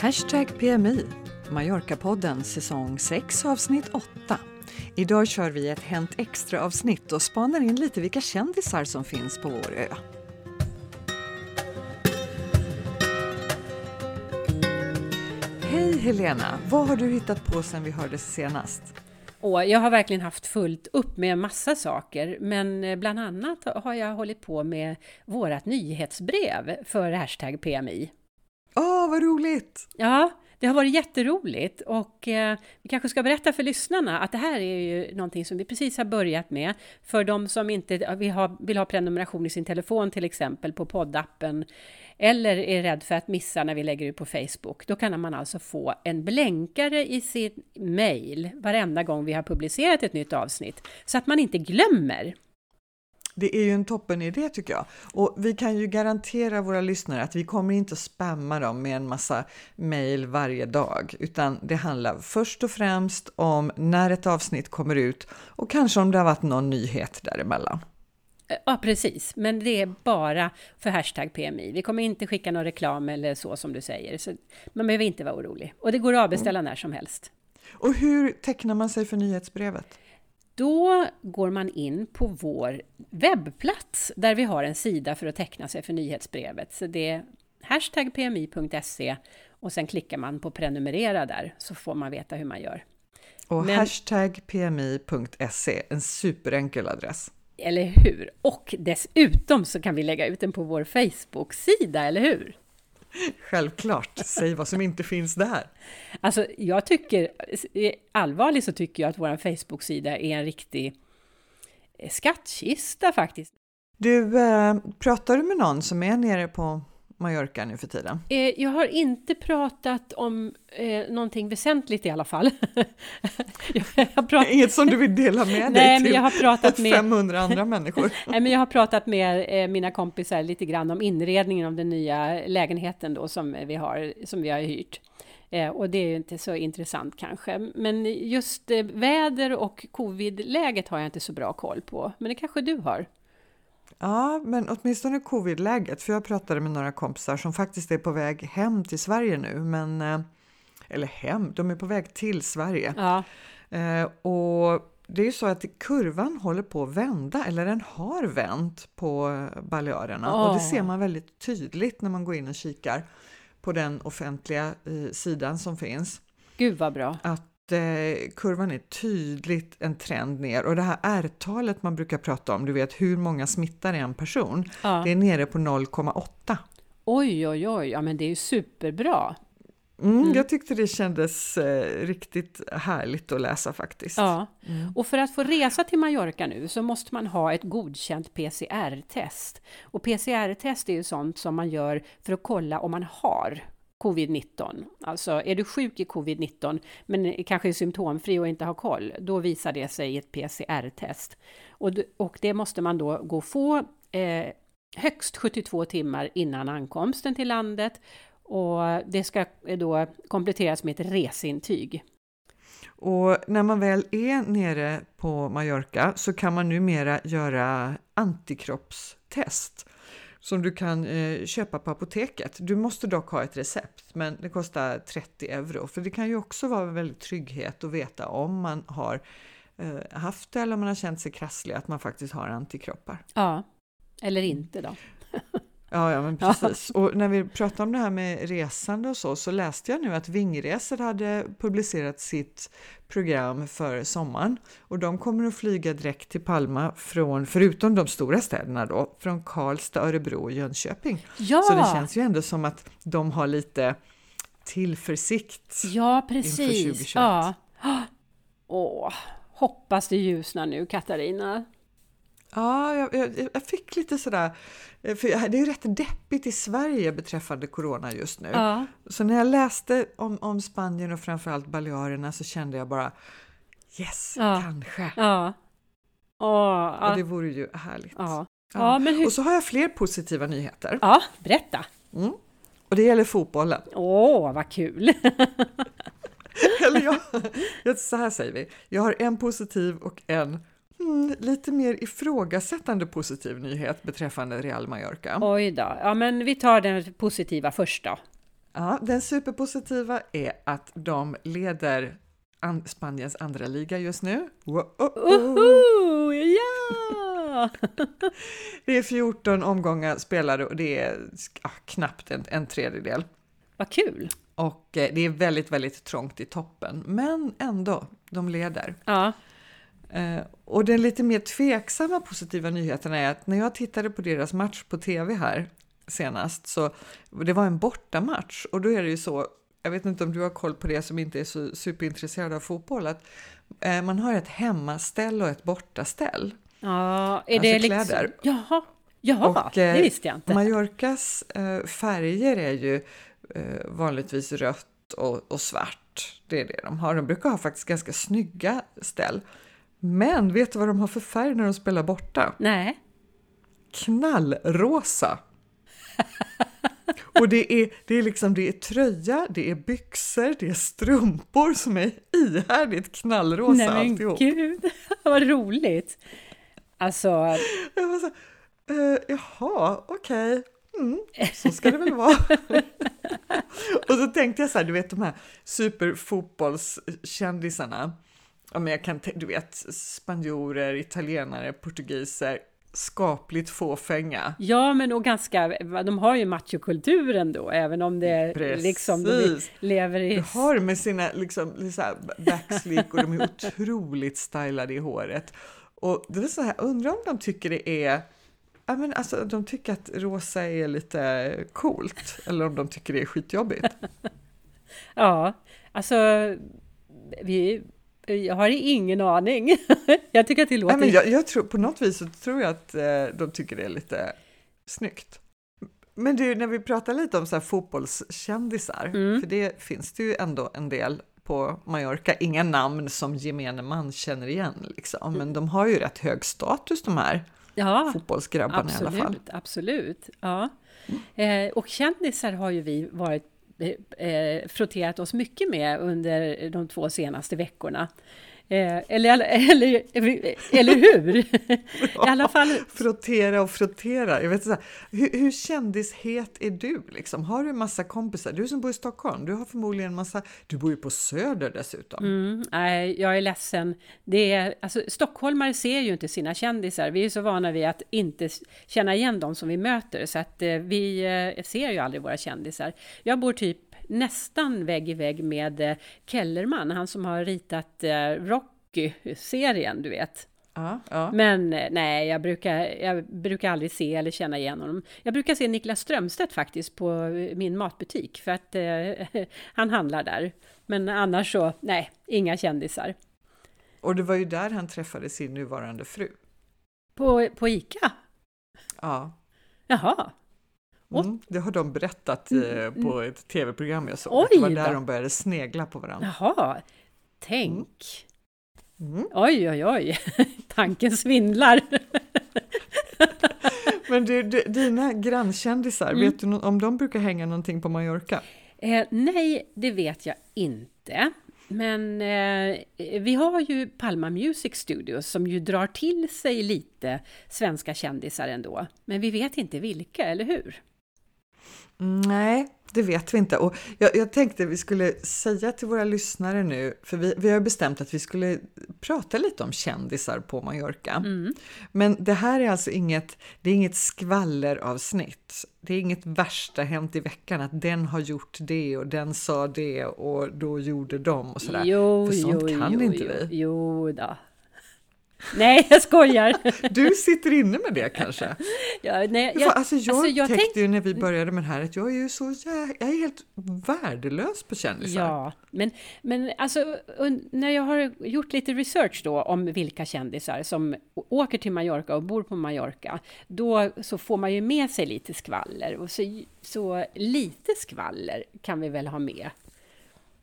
Hashtag PMI, Mallorca-podden säsong 6 avsnitt 8. Idag kör vi ett Hänt Extra-avsnitt och spanar in lite vilka kändisar som finns på vår ö. Hej Helena! Vad har du hittat på sen vi hördes senast? Och jag har verkligen haft fullt upp med massa saker, men eh, bland annat har jag hållit på med vårt nyhetsbrev för hashtag PMI. Åh, oh, vad roligt! Ja, det har varit jätteroligt och eh, vi kanske ska berätta för lyssnarna att det här är ju någonting som vi precis har börjat med. För de som inte vill ha, vill ha prenumeration i sin telefon till exempel på poddappen eller är rädd för att missa när vi lägger ut på Facebook, då kan man alltså få en blänkare i sin mail varenda gång vi har publicerat ett nytt avsnitt, så att man inte glömmer. Det är ju en toppen idé tycker jag. Och vi kan ju garantera våra lyssnare att vi kommer inte spamma dem med en massa mejl varje dag, utan det handlar först och främst om när ett avsnitt kommer ut och kanske om det har varit någon nyhet däremellan. Ja, precis. Men det är bara för hashtag PMI. Vi kommer inte skicka någon reklam eller så som du säger. Så man behöver inte vara orolig. Och det går att avbeställa mm. när som helst. Och hur tecknar man sig för nyhetsbrevet? Då går man in på vår webbplats där vi har en sida för att teckna sig för nyhetsbrevet. Så det är hashtagpmi.se och sen klickar man på prenumerera där så får man veta hur man gör. Och Men, hashtagpmi.se, en superenkel adress. Eller hur? Och dessutom så kan vi lägga ut den på vår Facebook-sida, eller hur? Självklart, säg vad som inte finns där. Alltså, jag tycker, allvarligt så tycker jag att vår Facebook-sida är en riktig eh, skattkista faktiskt. Du, äh, pratar du med någon som är nere på Mallorca nu för tiden? Eh, jag har inte pratat om eh, någonting väsentligt i alla fall. jag pratat... Inget som du vill dela med dig Nej, till jag har pratat med... 500 andra människor? Nej, men jag har pratat med eh, mina kompisar lite grann om inredningen av den nya lägenheten då som vi har, som vi har hyrt. Eh, och det är ju inte så intressant kanske. Men just eh, väder och covid-läget har jag inte så bra koll på. Men det kanske du har? Ja, men åtminstone covid-läget, för jag pratade med några kompisar som faktiskt är på väg hem till Sverige nu, men eh, eller hem, de är på väg till Sverige. Ja. Eh, och det är ju så att kurvan håller på att vända, eller den har vänt på Balearerna oh. och det ser man väldigt tydligt när man går in och kikar på den offentliga eh, sidan som finns. Gud vad bra! Att kurvan är tydligt en trend ner och det här R-talet man brukar prata om, du vet hur många smittar en person, ja. det är nere på 0,8. Oj, oj, oj, ja men det är ju superbra. Mm, mm. Jag tyckte det kändes eh, riktigt härligt att läsa faktiskt. Ja. Mm. Och för att få resa till Mallorca nu så måste man ha ett godkänt PCR-test. Och PCR-test är ju sånt som man gör för att kolla om man har covid-19. Alltså är du sjuk i covid-19 men kanske är symptomfri och inte har koll, då visar det sig i ett PCR-test. Och, och det måste man då gå och få eh, högst 72 timmar innan ankomsten till landet och det ska då kompletteras med ett reseintyg. Och när man väl är nere på Mallorca så kan man numera göra antikroppstest som du kan eh, köpa på apoteket. Du måste dock ha ett recept, men det kostar 30 euro. För det kan ju också vara en väldig trygghet att veta om man har eh, haft det eller om man har känt sig krasslig, att man faktiskt har antikroppar. Ja, eller inte då. Ja, ja men precis. Och när vi pratar om det här med resande och så, så läste jag nu att Vingresor hade publicerat sitt program för sommaren och de kommer att flyga direkt till Palma från, förutom de stora städerna då, från Karlstad, Örebro och Jönköping. Ja! Så det känns ju ändå som att de har lite tillförsikt ja, precis. inför 2021. Ja, Åh, hoppas det ljusnar nu, Katarina. Ja, jag, jag, jag, fick lite sådär, eh, för det är rätt deppigt i Sverige beträffande corona just nu. Ja. Så när jag läste om, om Spanien och framförallt Balearerna så kände jag bara yes, ja. kanske. Ja. Oh, och det vore ju härligt. Ja. Hur... Och så har jag fler positiva nyheter. Ja, berätta! Mm. Och det gäller fotbollen. Åh, vad kul! Eller jag, så här säger vi, jag har en positiv och en Mm, lite mer ifrågasättande positiv nyhet beträffande Real Mallorca. Oj då. Ja, men vi tar den positiva först då. Ja, den superpositiva är att de leder an Spaniens andra liga just nu. Wow, oh, oh. ja! det är 14 omgångar spelade och det är ah, knappt en, en tredjedel. Vad kul! Och eh, det är väldigt, väldigt trångt i toppen, men ändå, de leder. Ja. Eh, och den lite mer tveksamma positiva nyheten är att när jag tittade på deras match på tv här senast, så det var en bortamatch och då är det ju så, jag vet inte om du har koll på det som inte är så superintresserad av fotboll, att eh, man har ett hemmaställ och ett bortaställ. Ja, är det alltså liksom... kläder. Jaha, Jaha och, det visste jag inte. Mallorcas färger är ju eh, vanligtvis rött och, och, svart. Det är det de har. De brukar ha faktiskt ganska snygga ställ. Men vet du vad de har för färg när de spelar borta? Nej. Knallrosa! Och det är, det är liksom det är tröja, det är byxor, det är strumpor som är ihärdigt knallrosa Nej men alltihop. gud, vad roligt! Alltså... Jag var så, uh, jaha, okej. Okay. Mm, så ska det väl vara. och så tänkte jag så här, du vet de här superfotbollskändisarna. Ja, men jag kan, du vet, spanjorer, italienare, portugiser, skapligt fåfänga. Ja, men och ganska, de har ju machokulturen då, även om det Precis. liksom de lever i... De har med sina liksom, så här backslick och de är otroligt stylade i håret. Och det är så här, undrar om de tycker det är Ja, men alltså, de tycker att rosa är lite coolt, eller om de tycker det är skitjobbigt. ja, alltså, vi, jag har ingen aning. jag tycker att det låter... Nej, men jag, jag, tror, på något vis så tror jag att eh, de tycker det är lite snyggt. Men du, när vi pratar lite om så här fotbollskändisar, mm. för det finns det ju ändå en del på Mallorca, inga namn som gemene man känner igen, liksom. men de har ju rätt hög status de här ja, fotbollsgrabbarna absolut, i alla fall. Absolut, ja. Eh, och kändisar har ju vi varit eh, frotterat oss mycket med under de två senaste veckorna. Eh, eller, eller, eller hur? I alla fall... Frottera och frottera. Jag vet inte, hur, hur kändishet är du? Liksom? Har du en massa kompisar? Du som bor i Stockholm, du har förmodligen en massa... Du bor ju på Söder dessutom. Mm, nej, jag är ledsen. Det är, alltså, stockholmare ser ju inte sina kändisar. Vi är så vana vid att inte känna igen dem som vi möter, så att eh, vi eh, ser ju aldrig våra kändisar. Jag bor typ nästan vägg i vägg med eh, Kellerman, han som har ritat eh, Rocky-serien, du vet. Ja, ja. Men eh, nej, jag brukar, jag brukar aldrig se eller känna igen honom. Jag brukar se Niklas Strömstedt faktiskt på min matbutik, för att eh, han handlar där. Men annars så, nej, inga kändisar. Och det var ju där han träffade sin nuvarande fru. På, på ICA? Ja. Jaha. Mm, det har de berättat eh, mm, på mm. ett tv-program jag såg. Oj, det var där då. de började snegla på varandra. Jaha, tänk! Mm. Oj, oj, oj, tanken svindlar. Men du, du, dina grannkändisar, mm. vet du om de brukar hänga någonting på Mallorca? Eh, nej, det vet jag inte. Men eh, vi har ju Palma Music Studios som ju drar till sig lite svenska kändisar ändå. Men vi vet inte vilka, eller hur? Nej, det vet vi inte. Och jag, jag tänkte vi skulle säga till våra lyssnare nu, för vi, vi har bestämt att vi skulle prata lite om kändisar på Mallorca. Mm. Men det här är alltså inget, det är inget skvalleravsnitt. Det är inget värsta hänt i veckan, att den har gjort det och den sa det och då gjorde de och sådär. Jo, för sånt jo, kan jo, inte jo, vi. Jo då. Nej, jag skojar! Du sitter inne med det kanske? Ja, nej, jag, alltså jag, alltså jag tänkte tänk... ju när vi började med det här att jag är ju så jag är helt värdelös på kändisar. Ja, men, men alltså när jag har gjort lite research då om vilka kändisar som åker till Mallorca och bor på Mallorca, då så får man ju med sig lite skvaller och så, så lite skvaller kan vi väl ha med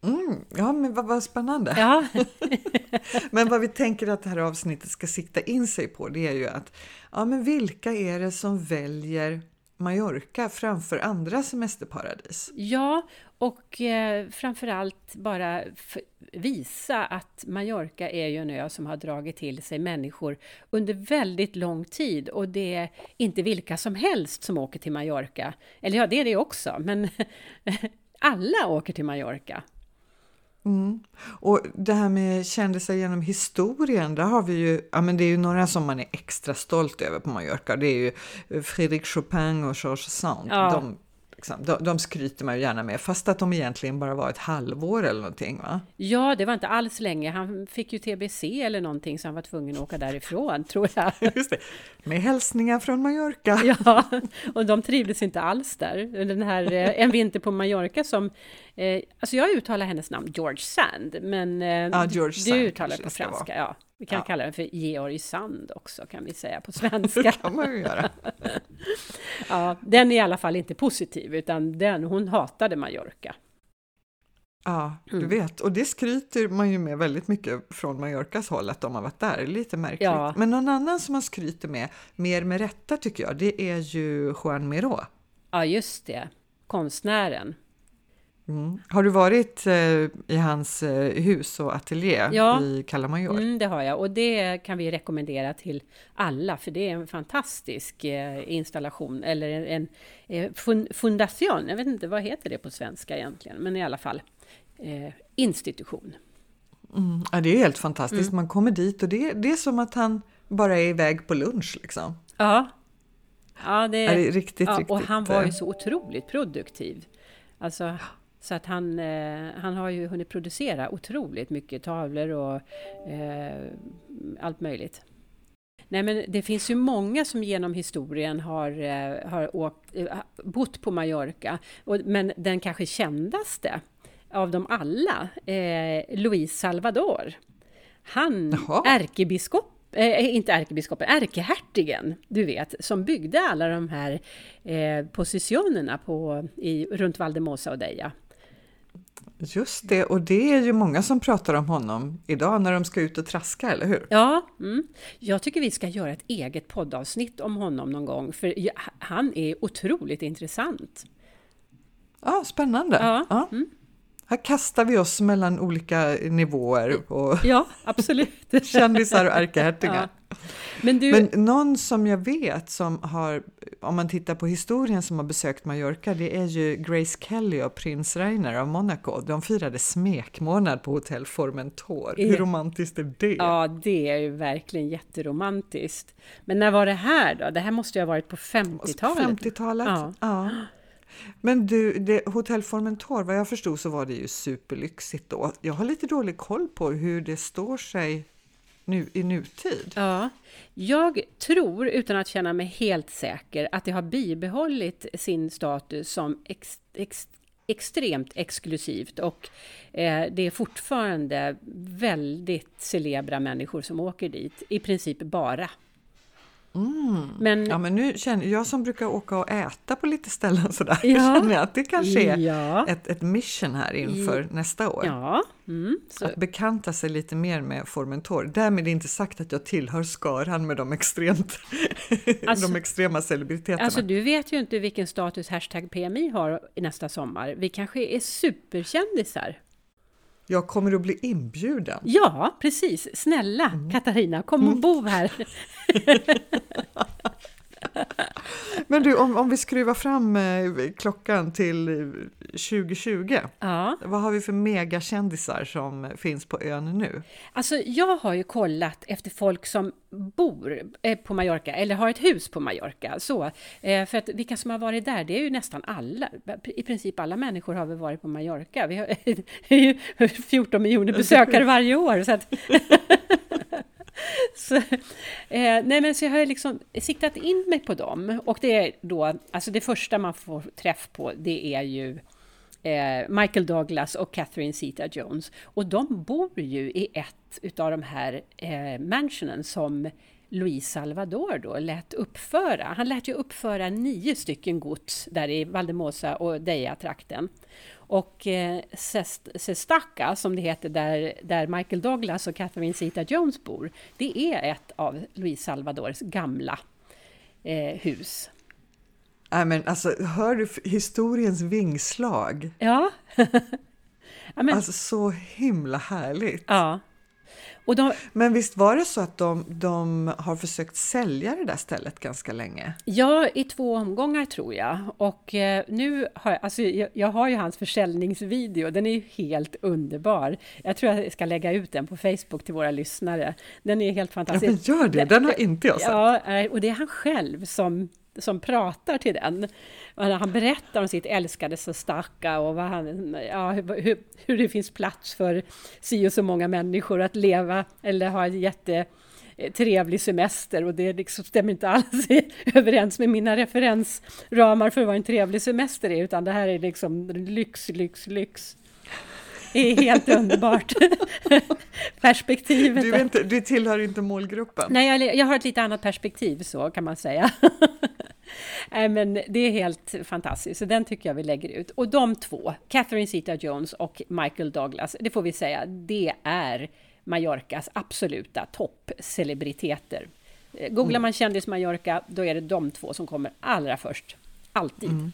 Mm, ja, men vad, vad spännande! Ja. men vad vi tänker att det här avsnittet ska sikta in sig på, det är ju att ja, men vilka är det som väljer Mallorca framför andra semesterparadis? Ja, och eh, framförallt bara visa att Mallorca är ju en ö som har dragit till sig människor under väldigt lång tid och det är inte vilka som helst som åker till Mallorca. Eller ja, det är det också, men Alla åker till Mallorca. Mm. Och det här med kändisar genom historien, där har vi ju, ja men det är ju några som man är extra stolt över på Mallorca. Det är ju Frédéric Chopin och Georges Sand. Ja. De Liksom. De, de skryter man ju gärna med, fast att de egentligen bara var ett halvår eller någonting va? Ja, det var inte alls länge. Han fick ju TBC eller någonting så han var tvungen att åka därifrån, tror jag. Just det. Med hälsningar från Mallorca. Ja, och de trivdes inte alls där. Den här eh, En vinter på Mallorca som Eh, alltså jag uttalar hennes namn George Sand, men eh, ja, George du uttalar det på franska. Ja. Vi kan ja. kalla den för Georg Sand också, kan vi säga på svenska. det kan man ju göra. ja, den är i alla fall inte positiv, utan den, hon hatade Mallorca. Ja, du mm. vet, och det skryter man ju med väldigt mycket från Mallorcas håll, att de har varit där. Lite märkligt. Ja. Men någon annan som man skryter med, mer med rätta tycker jag, det är ju Juan Miró. Ja, just det. Konstnären. Mm. Har du varit eh, i hans eh, hus och ateljé ja. i Cala Major? Mm, det har jag och det kan vi rekommendera till alla för det är en fantastisk eh, installation eller en, en eh, fundation. Jag vet inte vad heter det på svenska egentligen, men i alla fall eh, institution. Mm. Ja, det är helt fantastiskt. Mm. Man kommer dit och det, det är som att han bara är iväg på lunch liksom. Ja, ja det, är, det är riktigt, ja, riktigt. Och han var ju så otroligt produktiv. Alltså, så att han, eh, han har ju hunnit producera otroligt mycket tavlor och eh, allt möjligt. Nej men det finns ju många som genom historien har, eh, har åkt, bott på Mallorca. Och, men den kanske kändaste av dem alla, eh, Luis Salvador. Han, ärkebiskop eh, inte ärkebiskopen, ärkehertigen, du vet, som byggde alla de här eh, positionerna på, i, runt Valdemosa och Deja. Just det, och det är ju många som pratar om honom idag när de ska ut och traska, eller hur? Ja, mm. jag tycker vi ska göra ett eget poddavsnitt om honom någon gång, för han är otroligt intressant. Ja, spännande. Ja. ja. Mm. Här kastar vi oss mellan olika nivåer. Och ja, absolut. kändisar och ärkehertigar. Ja. Men, du... Men någon som jag vet som har, om man tittar på historien som har besökt Mallorca, det är ju Grace Kelly och prins Rainer av Monaco. De firade smekmånad på hotell Formentor. Hur romantiskt är det? Ja, det är ju verkligen jätteromantiskt. Men när var det här då? Det här måste ju ha varit på 50-talet. 50-talet, ja. ja. Men du, det, Hotell Formentor, vad jag förstod så var det ju superlyxigt då. Jag har lite dålig koll på hur det står sig nu, i nutid. Ja, jag tror, utan att känna mig helt säker, att det har bibehållit sin status som ex, ex, extremt exklusivt och eh, det är fortfarande väldigt celebra människor som åker dit, i princip bara. Mm. Men, ja, men nu känner jag som brukar åka och äta på lite ställen sådär, ja, känner jag att det kanske är ja. ett, ett mission här inför I, nästa år. Ja, mm, att bekanta sig lite mer med Formentor. Därmed inte sagt att jag tillhör skaran med de, extremt, alltså, de extrema celebriteterna. Alltså du vet ju inte vilken status hashtag PMI har nästa sommar. Vi kanske är superkändisar. Jag kommer att bli inbjuden. Ja, precis. Snälla mm. Katarina, kom och mm. bo här. Men du, om, om vi skruvar fram eh, klockan till 2020. Ja. Vad har vi för megakändisar som finns på ön nu? Alltså, jag har ju kollat efter folk som bor eh, på Mallorca eller har ett hus på Mallorca. Så, eh, för att vilka som har varit där, det är ju nästan alla. I princip alla människor har väl varit på Mallorca. Vi har ju 14 miljoner besökare varje år. Så att så, eh, nej men så jag har liksom siktat in mig på dem. Och det är då, alltså det första man får träff på, det är ju eh, Michael Douglas och Catherine Zeta-Jones. Och de bor ju i ett utav de här eh, mansionen som Luis Salvador då lät uppföra. Han lät ju uppföra nio stycken gods där i Valdemosa och Deja-trakten. Och eh, Sestaka, som det heter, där, där Michael Douglas och Catherine Zeta-Jones bor, det är ett av Luis Salvadors gamla eh, hus. Nej, men alltså, hör du historiens vingslag? Ja. ja men, alltså så himla härligt. Ja. De, Men visst var det så att de, de, har försökt sälja det där stället ganska länge? Ja, i två omgångar tror jag. Och eh, nu har jag, alltså, jag, jag, har ju hans försäljningsvideo, den är ju helt underbar. Jag tror jag ska lägga ut den på Facebook till våra lyssnare. Den är helt fantastisk. Ja, men gör det, den har inte jag sett. Ja, och det är han själv som som pratar till den. Han berättar om sitt älskade så starka och vad han, ja, hur, hur det finns plats för si och så många människor att leva eller ha en jättetrevlig semester och det liksom stämmer inte alls överens med mina referensramar för vad en trevlig semester är utan det här är liksom lyx, lyx, lyx. Det är helt underbart. Perspektivet. Du, inte, du tillhör inte målgruppen? Nej, jag, jag har ett lite annat perspektiv så kan man säga. Nej, men det är helt fantastiskt, så den tycker jag vi lägger ut. Och de två, Catherine Zeta-Jones och Michael Douglas, det får vi säga, det är Mallorcas absoluta toppcelebriteter. Eh, googlar mm. man kändis Mallorca, då är det de två som kommer allra först. Alltid. Mm.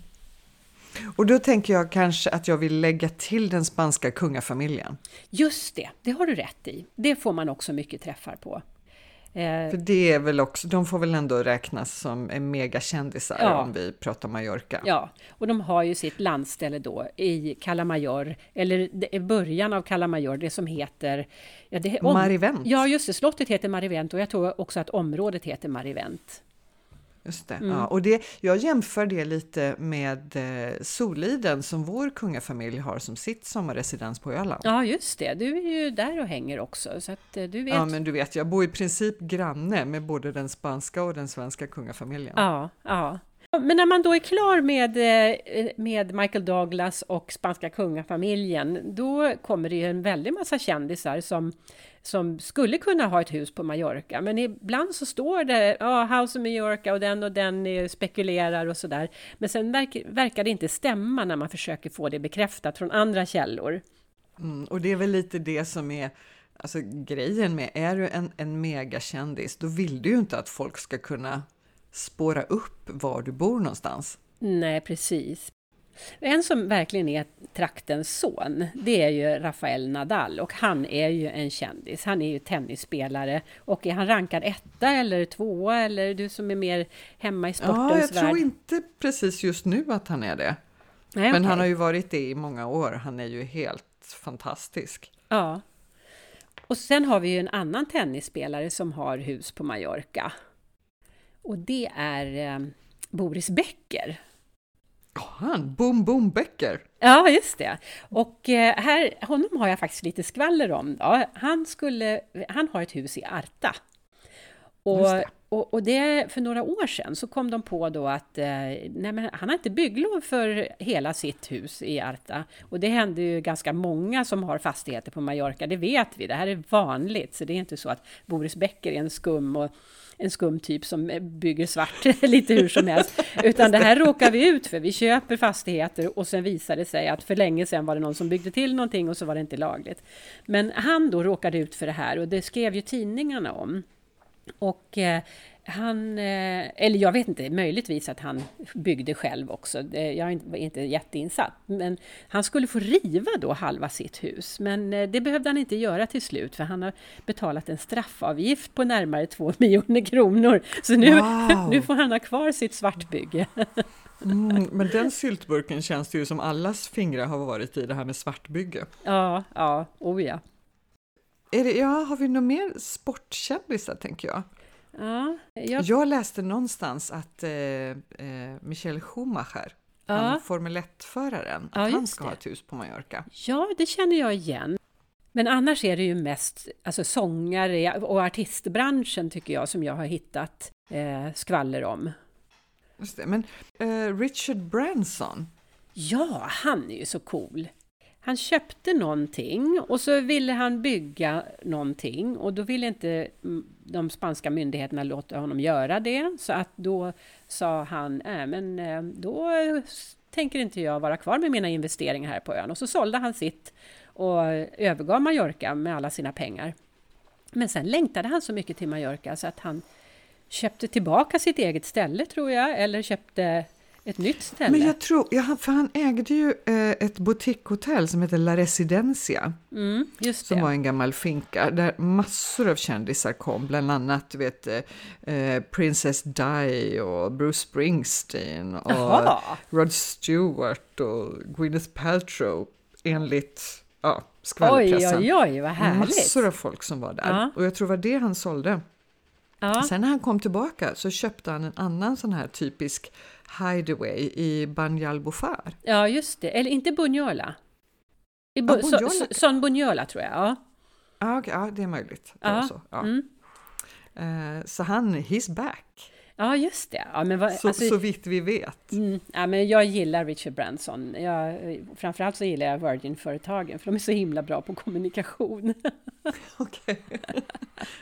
Och då tänker jag kanske att jag vill lägga till den spanska kungafamiljen. Just det, det har du rätt i. Det får man också mycket träffar på. Eh, För det är väl också, de får väl ändå räknas som megakändisar ja. om vi pratar Mallorca. Ja, och de har ju sitt landställe då i Calamajor, eller i början av Calamajor, det som heter... Ja, det, om, Marivent. Ja, just det, slottet heter Marivent och jag tror också att området heter Marivent. Just det. Mm. Ja, och det, jag jämför det lite med eh, Soliden som vår kungafamilj har som sitt sommarresidens på Öland. Ja, just det. Du är ju där och hänger också. Så att, eh, du vet... Ja, men du vet, jag bor i princip granne med både den spanska och den svenska kungafamiljen. Ja, ja. Men när man då är klar med, eh, med Michael Douglas och spanska kungafamiljen, då kommer det ju en väldig massa kändisar som, som skulle kunna ha ett hus på Mallorca. Men ibland så står det ja, House of Mallorca och den och den spekulerar och sådär. Men sen verkar, verkar det inte stämma när man försöker få det bekräftat från andra källor. Mm, och det är väl lite det som är alltså, grejen med, är du en, en megakändis, då vill du ju inte att folk ska kunna spåra upp var du bor någonstans. Nej, precis. En som verkligen är traktens son, det är ju Rafael Nadal och han är ju en kändis. Han är ju tennisspelare och är han rankad etta eller tvåa eller du som är mer hemma i sportens värld? Ja, jag värld? tror inte precis just nu att han är det. Nej, Men okay. han har ju varit det i många år. Han är ju helt fantastisk. Ja. Och sen har vi ju en annan tennisspelare som har hus på Mallorca. Och det är eh, Boris Becker. Han, Boom Boom Becker! Ja, just det. Och eh, här, honom har jag faktiskt lite skvaller om. Då. Han, skulle, han har ett hus i Arta. Och, och, och, det, för några år sedan så kom de på då att eh, nej men han har inte bygglov för hela sitt hus i Arta. Och det händer ju ganska många som har fastigheter på Mallorca, det vet vi. Det här är vanligt, så det är inte så att Boris Becker är en skum och en skum typ som bygger svart lite hur som helst. Utan det här råkar vi ut för. Vi köper fastigheter och sen visar det sig att för länge sedan var det någon som byggde till någonting och så var det inte lagligt. Men han då råkade ut för det här och det skrev ju tidningarna om. Och eh, han, eh, eller jag vet inte, möjligtvis att han byggde själv också. Jag är inte jätteinsatt. Men han skulle få riva då halva sitt hus. Men eh, det behövde han inte göra till slut, för han har betalat en straffavgift på närmare två miljoner kronor. Så nu, wow. nu får han ha kvar sitt svartbygge. Mm, men den syltburken känns det ju som allas fingrar har varit i det här med svartbygge. Ja, ja, oh ja. Är det, ja, har vi några mer sportkändisar tänker jag? Ja, jag... jag läste någonstans att eh, eh, Michael Schumacher, ja. han Formel 1-föraren, att ja, han ska det. ha ett hus på Mallorca. Ja, det känner jag igen. Men annars är det ju mest alltså, sångare och artistbranschen tycker jag som jag har hittat eh, skvaller om. Just det, men eh, Richard Branson? Ja, han är ju så cool. Han köpte någonting och så ville han bygga någonting och då ville inte mm, de spanska myndigheterna låta honom göra det. Så att då sa han, äh, men eh, då tänker inte jag vara kvar med mina investeringar här på ön. Och så sålde han sitt och övergav Mallorca med alla sina pengar. Men sen längtade han så mycket till Mallorca så att han köpte tillbaka sitt eget ställe tror jag, eller köpte ett nytt ställe. Men jag tror, ja, för han ägde ju eh, ett boutiquehotell som heter La Residencia. Mm, som var en gammal finka där massor av kändisar kom, bland annat du vet, eh, eh Princess Di och Bruce Springsteen och Jaha. Rod Stewart och Gwyneth Paltrow enligt ja, skvallerpressen. Oj, oj, oj, vad härligt! Massor av folk som var där ja. och jag tror det var det han sålde. Ja. Sen när han kom tillbaka så köpte han en annan sån här typisk hideaway i Banjal Bofar. Ja, just det. Eller inte Bunyola. I Bu ja, Son Bunyola tror jag. Ja. Ja, okay, ja, det är möjligt. Det ja. Så, ja. Mm. Uh, så han, he's back. Ja, just det. Ja, men vad, så, alltså, så vitt vi vet. Mm, ja, men jag gillar Richard Branson. Jag, framförallt så gillar jag Virgin-företagen, för de är så himla bra på kommunikation. Okej.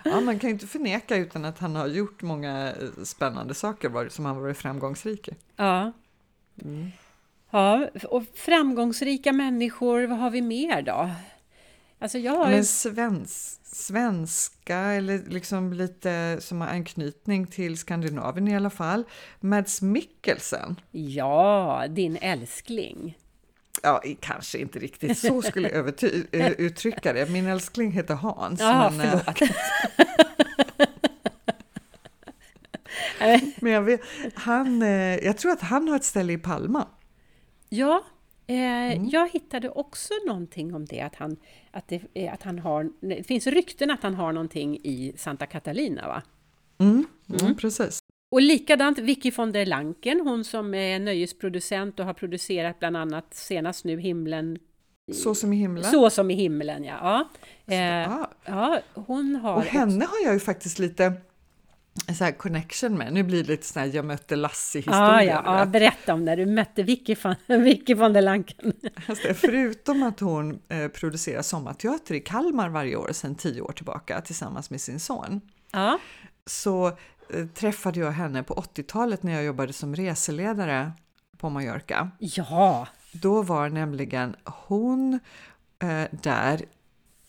Ja, man kan ju inte förneka utan att han har gjort många eh, spännande saker som han varit framgångsrik i. Ja. Mm. Ja, och framgångsrika människor, vad har vi mer då? Alltså jag Men svensk, svenska eller liksom lite som har anknytning till Skandinavien i alla fall. Mads Mikkelsen. Ja, din älskling. Ja, kanske inte riktigt så skulle jag eh, uttrycka det. Min älskling heter Hans. Ja, men, eh, förlåt. men jag, vet, han, eh, jag tror att han har ett ställe i Palma. Ja, Eh, mm. Jag hittade också någonting om det, att han, att det, att han har... Det finns rykten att han har någonting i Santa Catalina, va? Mm, mm. mm. precis. Och likadant Vicky von der Lanken, hon som är nöjesproducent och har producerat bland annat senast nu Himlen så som i himlen? Så som i himlen, ja. ja. Eh, ah. ja hon har och henne också... har jag ju faktiskt lite så här connection med. Nu blir det lite sån här jag mötte Lassie-historia. Ah, ja, ja, berätta om när du mötte Vicky von, Vicky von der Lanken. Alltså, förutom att hon eh, producerar sommarteater i Kalmar varje år sedan tio år tillbaka tillsammans med sin son. Ja. Så eh, träffade jag henne på 80-talet när jag jobbade som reseledare på Mallorca. Ja! Då var nämligen hon eh, där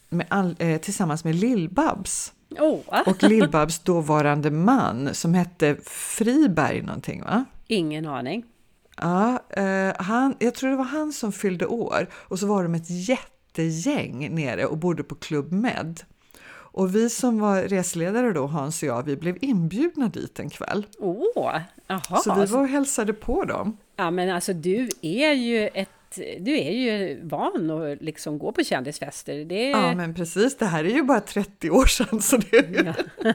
med all, eh, tillsammans med Lill-Babs. Oh. och Lill-Babs dåvarande man som hette Friberg någonting va? Ingen aning. Ja, eh, han, jag tror det var han som fyllde år och så var de ett jättegäng nere och bodde på Club Med. Och vi som var resledare då, Hans och jag, vi blev inbjudna dit en kväll. Åh, oh, Så vi var och hälsade på dem. Ja, men alltså du är ju ett du är ju van att liksom gå på kändisfester. Det... Ja, men precis. Det här är ju bara 30 år sedan. Så, det... ja.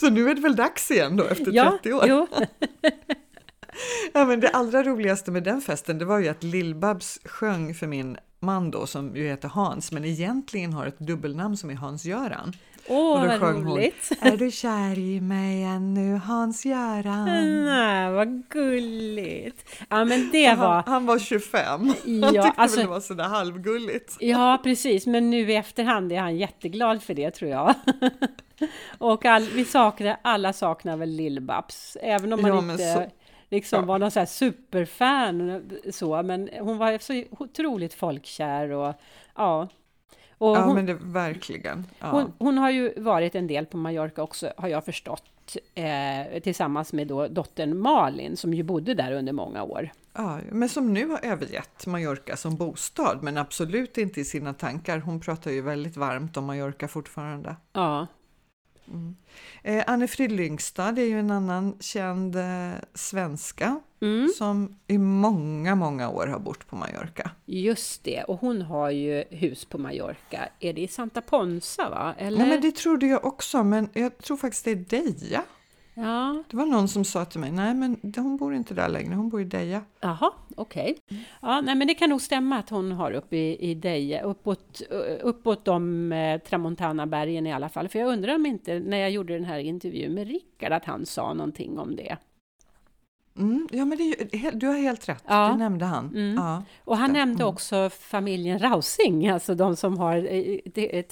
så nu är det väl dags igen då, efter ja, 30 år? Jo. ja, men det allra roligaste med den festen, det var ju att Lill-Babs sjöng för min man då, som ju heter Hans, men egentligen har ett dubbelnamn som är Hans-Göran. Åh, vad roligt! Hon, är du kär i mig ännu, Hans-Göran? Nej, vad gulligt! Ja, men det han, var... Han var 25, ja, han tyckte alltså, väl det var sådär halvgulligt. Ja, precis, men nu i efterhand är han jätteglad för det tror jag. Och all, vi saknar, alla saknar väl Lill-Babs, även om man ja, inte... Så liksom ja. var någon så här superfan så, men hon var så otroligt folkkär och ja. Och ja, hon, men det verkligen. Ja. Hon, hon, har ju varit en del på Mallorca också, har jag förstått, eh, tillsammans med då dottern Malin, som ju bodde där under många år. Ja, men som nu har övergett Mallorca som bostad, men absolut inte i sina tankar. Hon pratar ju väldigt varmt om Mallorca fortfarande. Ja, Mm. Eh, Anne-Frid Lyngstad är ju en annan känd eh, svenska mm. som i många, många år har bott på Mallorca. Just det, och hon har ju hus på Mallorca. Är det i Santa Ponsa? Va? Eller? Nej, men det trodde jag också, men jag tror faktiskt det är Deja. Ja. Det var någon som sa till mig, nej men hon bor inte där längre, hon bor i Deja. Jaha, okej. Okay. Ja, nej men det kan nog stämma att hon har uppe i, i Deja, uppåt, uppåt de eh, Tramontana-bergen i alla fall. För jag undrar om inte, när jag gjorde den här intervjun med Rickard, att han sa någonting om det. Mm, ja, men det, du har helt rätt, ja. det nämnde han. Mm. Ja, och han nämnde mm. också familjen Rausing, alltså de som har eh,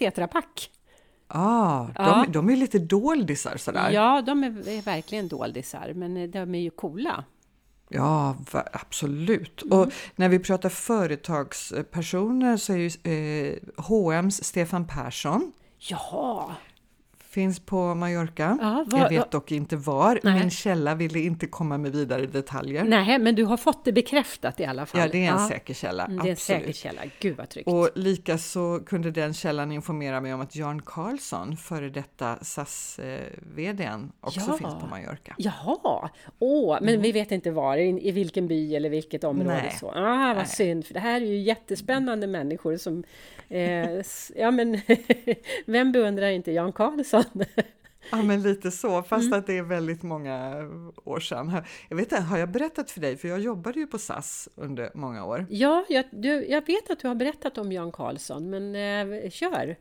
Ah, ja. de, de är lite doldisar sådär. Ja, de är, är, verkligen doldisar, men eh, de är ju coola. Ja, absolut. Mm. Och när vi pratar företagspersoner så är ju eh, H&M's Stefan Persson. Ja! Finns på Mallorca. Ja, var, jag vet dock inte var. Nej. Min källa ville inte komma med vidare detaljer. Nej, men du har fått det bekräftat i alla fall. Ja, det är en ja. säker källa. Mm, det är en säker källa. Gud vad tryggt. Och likaså kunde den källan informera mig om att Jan Carlsson, före detta SAS-VDn, också ja. finns på Mallorca. Jaha, åh, men mm. vi vet inte var, i, i, vilken by eller vilket område. Nej. Så. Ah, vad Nej. synd, för det här är ju jättespännande människor som Eh, ja, men vem beundrar inte Jan Karlsson? Ja, men lite så, fast mm. att det är väldigt många år sedan. Jag vet inte, har jag berättat för dig, för jag jobbade ju på SAS under många år. Ja, jag, du, jag vet att du har berättat om Jan Karlsson, men eh, kör!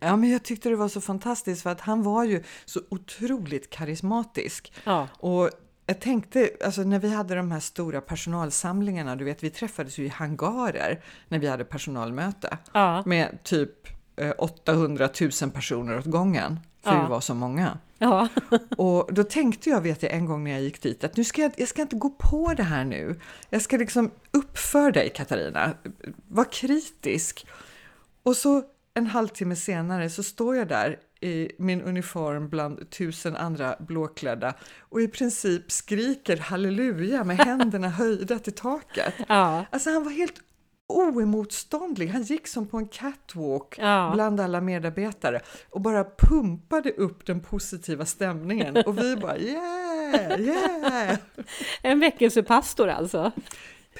Ja, men jag tyckte det var så fantastiskt för att han var ju så otroligt karismatisk. Ja. Och jag tänkte, alltså när vi hade de här stora personalsamlingarna, du vet vi träffades ju i hangarer när vi hade personalmöte ja. med typ 800 eh, 000 personer åt gången, för ja. vi var så många. Ja. och då tänkte jag, vet jag, en gång när jag gick dit, att nu ska jag, jag ska inte gå på det här nu. Jag ska liksom uppför dig Katarina, var kritisk. Och så en halvtimme senare så står jag där i min uniform bland tusen andra blåklädda och i princip skriker halleluja med händerna höjda till taket. Ja. Alltså han var helt oemotståndlig. Han gick som på en catwalk ja. bland alla medarbetare och bara pumpade upp den positiva stämningen och vi bara yeah, yeah! En väckelsepastor alltså?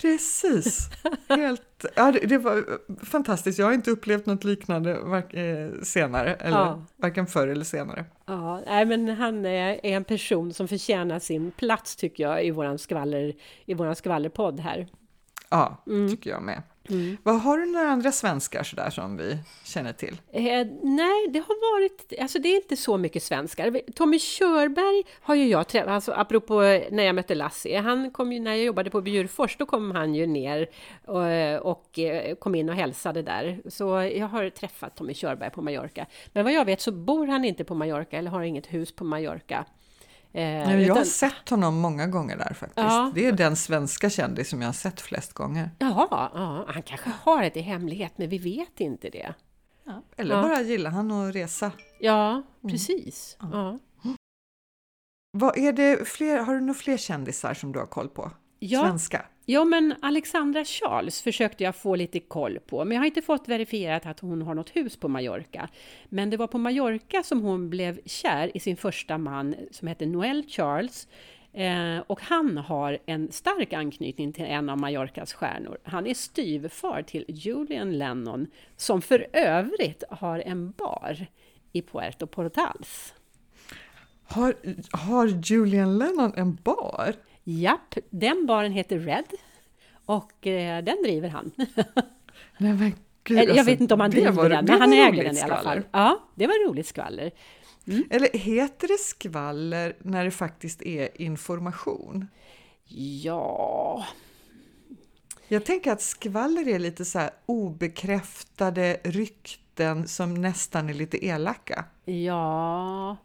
Precis! Helt, ja, det, det, var fantastiskt. Jag har inte upplevt något liknande eh, senare, eller ja. varken förr eller senare. Ja, nej, men han är en person som förtjänar sin plats tycker jag i våran, skvaller, i våran skvallerpodd här. Ja, mm. tycker jag med. Mm. Vad Har du några andra svenskar sådär som vi känner till? Eh, nej, det har varit, alltså det är inte så mycket svenskar. Tommy Körberg har ju jag träffat, alltså apropå när jag mötte Lassie, han kom ju, när jag jobbade på Bjurfors, då kom han ju ner och, och eh, kom in och hälsade där. Så jag har träffat Tommy Körberg på Mallorca. Men vad jag vet så bor han inte på Mallorca eller har inget hus på Mallorca. Eh, jag utan... har sett honom många gånger där faktiskt. Ja. Det är den svenska kändis som jag har sett flest gånger. Jaha, ja, han kanske har det i hemlighet, men vi vet inte det. Ja. Eller ja. bara gillar han att resa. Ja, mm. precis. Mm. Ja. Vad är det fler, har du några fler kändisar som du har koll på? Ja. Svenska? Ja, men Alexandra Charles försökte jag få lite koll på, men jag har inte fått verifierat att hon har något hus på Mallorca. Men det var på Mallorca som hon blev kär i sin första man som hette Noel Charles. Eh, och han har en stark anknytning till en av Mallorcas stjärnor. Han är styvfar till Julian Lennon, som för övrigt har en bar i Puerto Portals. Har, har Julian Lennon en bar? Japp, den baren heter Red och eh, den driver han. Nej, men Gud, jag alltså, vet inte om han driver var, den, men han äger den i alla fall. Ja, det var roligt skvaller. Mm. Eller heter det skvaller när det faktiskt är information? Ja... Jag tänker att skvaller är lite så här obekräftade rykten som nästan är lite elaka. Ja,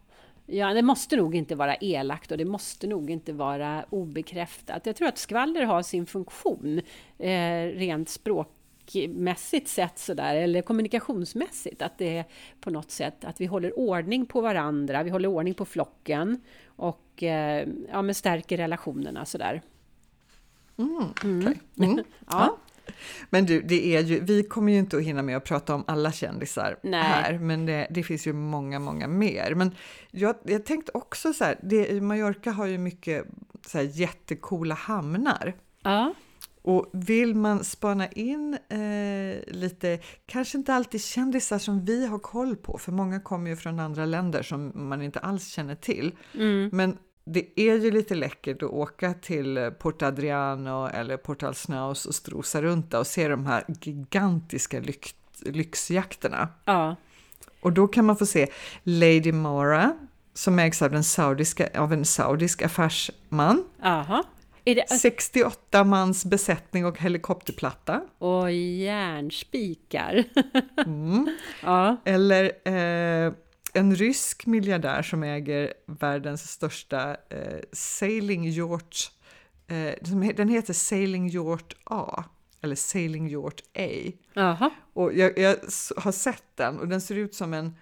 Ja, det måste nog inte vara elakt och det måste nog inte vara obekräftat. Jag tror att skvaller har sin funktion eh, rent språkmässigt sett sådär, eller kommunikationsmässigt, att det är på något sätt att vi håller ordning på varandra, vi håller ordning på flocken och eh, ja, men stärker relationerna sådär. Mm, okay. mm. ja. Men du, det är ju, vi kommer ju inte att hinna med att prata om alla kändisar Nej. här, men det, det, finns ju många, många mer. Men jag, jag tänkte också så här, det, Mallorca har ju mycket så här jättekola hamnar. Ja. Och vill man spana in eh, lite, kanske inte alltid kändisar som vi har koll på, för många kommer ju från andra länder som man inte alls känner till. Mm. Men det är ju lite läckert att åka till Port Adriano eller Port Alsnaus och strosa runt där och se de här gigantiska lyx, lyxjakterna. Ja. Och då kan man få se Lady Mora som ägs av, den saudiska, av en saudisk affärsman. Aha. Det... 68 mans besättning och helikopterplatta. Och järnspikar. mm. ja. Eller eh, en rysk miljardär som äger världens största eh, sailing yacht. Eh, den heter Sailing Yacht A, eller Sailing Yacht A. Aha. Och jag, jag, har sett den och den ser ut som en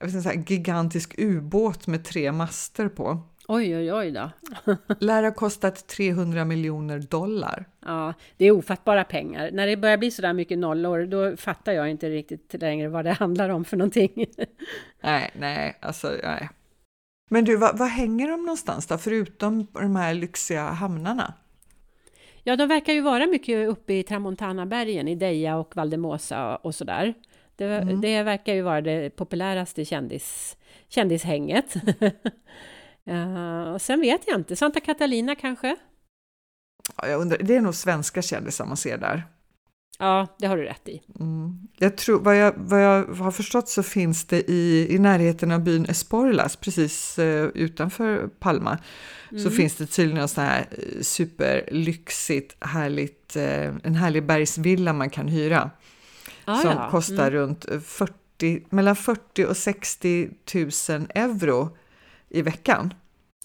en sån gigantisk ubåt med tre master på. Oj, oj, oj då. Lär ha kostat 300 miljoner dollar. Ja, det är ofattbara pengar. När det börjar bli så där mycket nollor, då fattar jag inte riktigt längre vad det handlar om för någonting. Nej, nej, alltså nej. Men du, vad, vad hänger de någonstans då, förutom de här lyxiga hamnarna? Ja, de verkar ju vara mycket uppe i Tramontanabergen, i Deja och Valdemosa och sådär. Det, mm. det verkar ju vara det populäraste kändis, kändishänget. uh, sen vet jag inte, Santa Catalina kanske? Ja, jag undrar, det är nog svenska kändisar man ser där. Ja, det har du rätt i. Mm. Jag tror, vad, jag, vad jag har förstått så finns det i, i närheten av byn Esporlas, precis uh, utanför Palma, mm. så finns det tydligen en sån här eh, superlyxigt, härligt, uh, en härlig bergsvilla man kan hyra. Ah, som ja. kostar mm. runt 40, mellan 40 och 60 000 euro i veckan.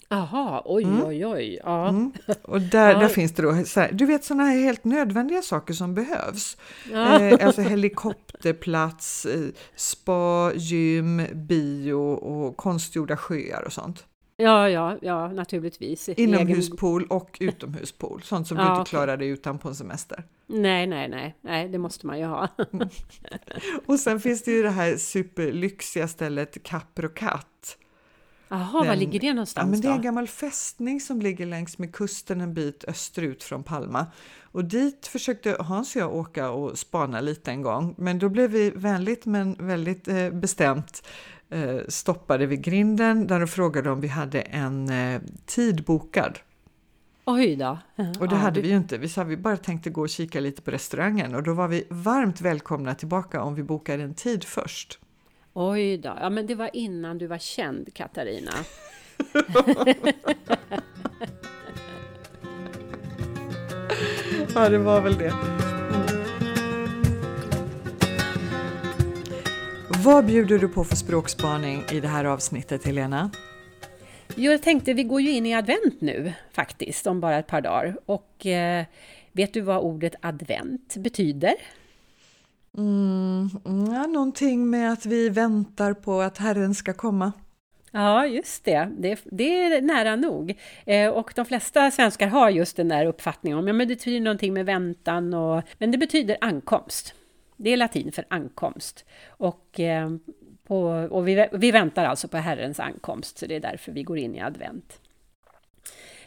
Jaha, oj, mm. oj, oj. Ja. Mm. Och där, där finns det då, så här, du vet sådana här helt nödvändiga saker som behövs. Ja. Eh, alltså helikopterplats, eh, spa, gym, bio och konstgjorda sjöar och sånt. Ja, ja, ja, naturligtvis. Inomhuspool och utomhuspool, sånt som ja, du inte klarar dig utan på en semester. Nej, nej, nej, nej, det måste man ju ha. och sen finns det ju det här superlyxiga stället Caprocat Jaha, var ligger det någonstans ja, men Det är en gammal fästning som ligger längs med kusten en bit österut från Palma. Och dit försökte Hans och jag åka och spana lite en gång, men då blev vi vänligt men väldigt eh, bestämt eh, stoppade vid grinden där de frågade om vi hade en eh, tid bokad. Oj då. Och det ja, hade vi ju inte. Vi sa vi bara tänkte gå och kika lite på restaurangen och då var vi varmt välkomna tillbaka om vi bokade en tid först. Oj då, ja men det var innan du var känd Katarina. ja, det var väl det. Vad bjuder du på för språkspaning i det här avsnittet, Helena? Jo, jag tänkte, vi går ju in i advent nu faktiskt, om bara ett par dagar. Och eh, vet du vad ordet advent betyder? Mm, ja, någonting med att vi väntar på att Herren ska komma. Ja, just det. Det, det är nära nog. Eh, och de flesta svenskar har just den där uppfattningen om ja, men det betyder någonting med väntan. Och, men det betyder ankomst. Det är latin för ankomst. Och, eh, på, och vi, vi väntar alltså på Herrens ankomst, så det är därför vi går in i advent.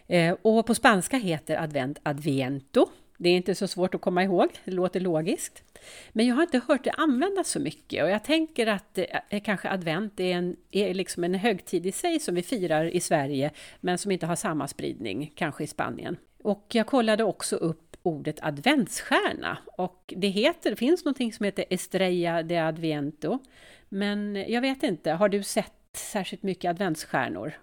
Eh, och på spanska heter advent adviento. Det är inte så svårt att komma ihåg, det låter logiskt. Men jag har inte hört det användas så mycket och jag tänker att eh, kanske advent är, en, är liksom en högtid i sig som vi firar i Sverige men som inte har samma spridning, kanske i Spanien. Och jag kollade också upp ordet adventsstjärna och det heter, det finns någonting som heter Estrella de Adviento men jag vet inte, har du sett särskilt mycket adventsstjärnor?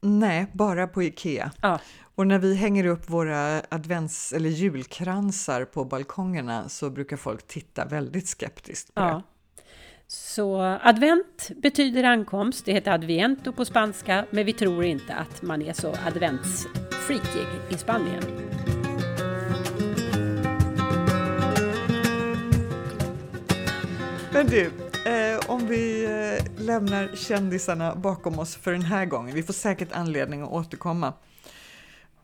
Nej, bara på Ikea. Ja. Och när vi hänger upp våra advents eller julkransar på balkongerna så brukar folk titta väldigt skeptiskt på ja. det. Så advent betyder ankomst, det heter adviento på spanska, men vi tror inte att man är så adventsfreakig i Spanien. Men du, eh, om vi eh, lämnar kändisarna bakom oss för den här gången, vi får säkert anledning att återkomma.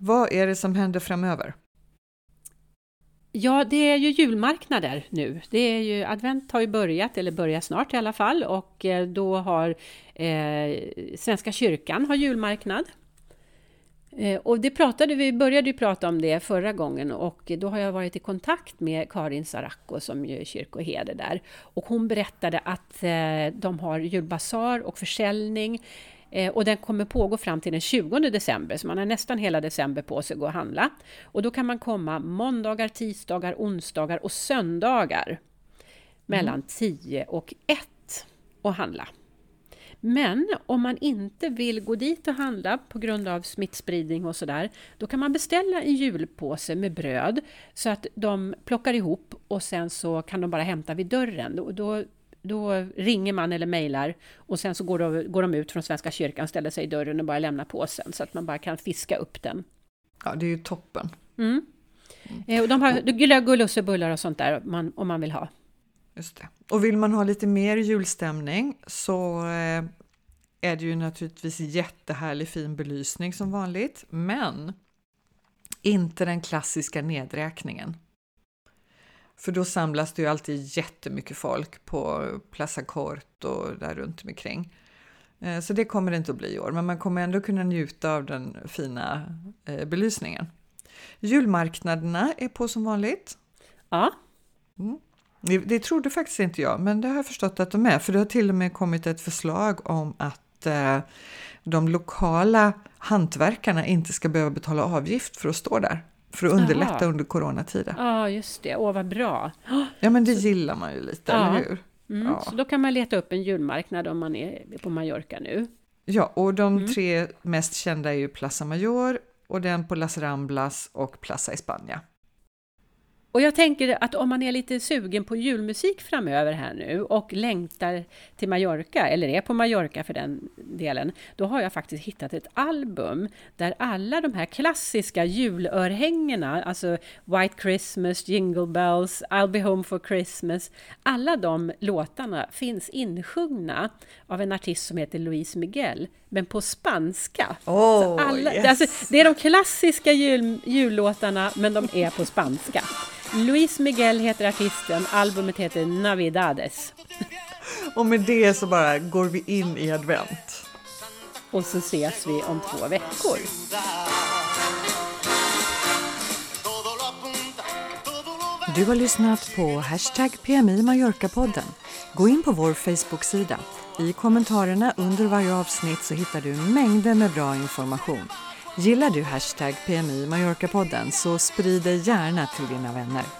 Vad är det som händer framöver? Ja, det är ju julmarknader nu. Det är ju, advent har ju börjat, eller börjar snart i alla fall, och eh, då har eh, Svenska kyrkan har julmarknad. Eh, och det pratade vi började ju prata om det förra gången och då har jag varit i kontakt med Karin Saracco som är kyrkoherde där. Och hon berättade att eh, de har julbasar och försäljning Eh, och den kommer pågå fram till den 20 december, så man har nästan hela december på sig att gå och handla. Och då kan man komma måndagar, tisdagar, onsdagar och söndagar mellan mm. 10 och 1 och handla. Men om man inte vill gå dit och handla på grund av smittspridning och sådär, då kan man beställa en julpåse med bröd så att de plockar ihop och sen så kan de bara hämta vid dörren. Då, då då ringer man eller mejlar och sen så går de, går de ut från Svenska kyrkan, ställer sig i dörren och bara lämnar påsen så att man bara kan fiska upp den. Ja, det är ju toppen. Mm. Mm. och de har glögg och lussebullar och sånt där man, om man vill ha. Just det. Och vill man ha lite mer julstämning så eh, är det ju naturligtvis jättehärlig fin belysning som vanligt, men inte den klassiska nedräkningen. För då samlas det ju alltid jättemycket folk på Plaza Cort och där runt omkring. Eh, så det kommer det inte att bli i år, men man kommer ändå kunna njuta av den fina eh, belysningen. Julmarknaderna är på som vanligt. Ja. Mm. Det, det trodde faktiskt inte jag, men det har jag förstått att de är, för det har till och med kommit ett förslag om att eh, de lokala hantverkarna inte ska behöva betala avgift för att stå där. För att underlätta Aha. under coronatider. Ja, just det. Åh, vad bra! Ja, men det så... gillar man ju lite, ja. eller hur? Mm, ja. Så då kan man leta upp en julmarknad om man är på Mallorca nu. Ja, och de mm. tre mest kända är ju Plaza Mayor och den på Las Ramblas och Plaza España. Och jag tänker att om man är lite sugen på julmusik framöver här nu och längtar till Mallorca, eller är på Mallorca för den delen, då har jag faktiskt hittat ett album där alla de här klassiska julörhängena, alltså White Christmas, Jingle Bells, I'll be home for Christmas, alla de låtarna finns insjungna av en artist som heter Luis Miguel, men på spanska. Oh, alla, yes. alltså, det är de klassiska jul, jullåtarna, men de är på spanska. Luis Miguel heter artisten, albumet heter Navidades. Och med det så bara går vi in i advent. Och så ses vi om två veckor. Du har lyssnat på Hashtag PMI Mallorca-podden. Gå in på vår Facebook-sida. I kommentarerna under varje avsnitt så hittar du mängder med bra information. Gillar du hashtag PMI Mallorca-podden så sprid det gärna till dina vänner.